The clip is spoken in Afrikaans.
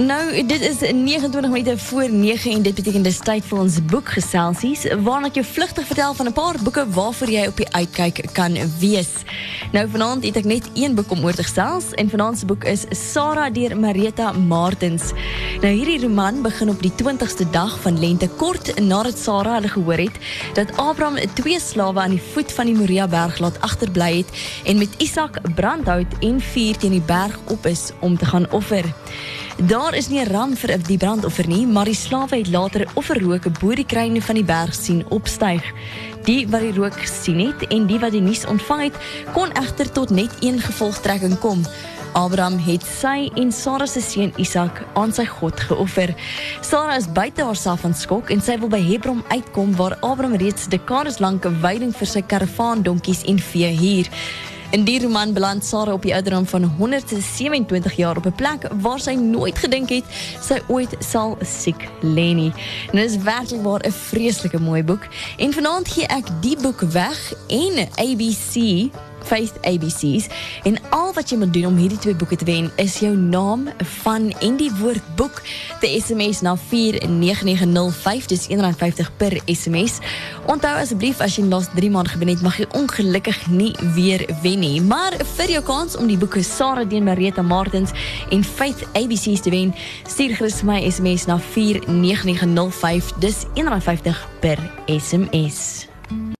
Nou, dit is 29 minute voor 9 en dit beteken dis tyd vir ons boekgeselsies waarna ek jou vlugtig vertel van 'n paar boeke waarvoor jy op die uitkyk kan wees. Nou vanaand het ek net een boek om oor te gesels en vanaand se boek is Sarah deur Marita Martens. Nou hierdie roman begin op die 20ste dag van lente kort nadat Sarah hulle gehoor het dat Abraham twee slawe aan die voet van die Moria berg laat agterbly het en met Isak brandhout en vuur teen die berg op is om te gaan offer. Daar is nie 'n ram vir die brandoffer nie, maar die slawe het later offerrook bo die kruine van die berg sien opstyg. Die wat die rook gesien het en die wat die nuus ontvang het, kon egter tot net een gevolgtrekking kom. Abraham het sy en Sara se seun Isak aan sy God geoffer. Sara is buite haarself van skok en sy wil by Hebron uitkom waar Abraham reeds dekades lank 'n veiding vir sy karavaan donkies en vee huur. In die roman beland Sarah op die ouderdom van 127 jaar op 'n plek waar sy nooit gedink het sy ooit sal siek lê nie. En dit is werklik waar 'n vreeslike mooi boek. En vanaand gee ek die boek weg en ABC Faith ABC's en al wat jy moet doen om hierdie twee boeke te wen is jou naam van en die woord boek te SMS na 49905 dis R1.50 per SMS. Onthou asseblief as jy in die laaste 3 maande gewen het, mag jy ongelukkig nie weer wen nie. Maar vir jou kans om die boeke Sarah Deen Marita Martens en Faith ABC's te wen, stuur gerus my SMS na 49905 dis R1.50 per SMS.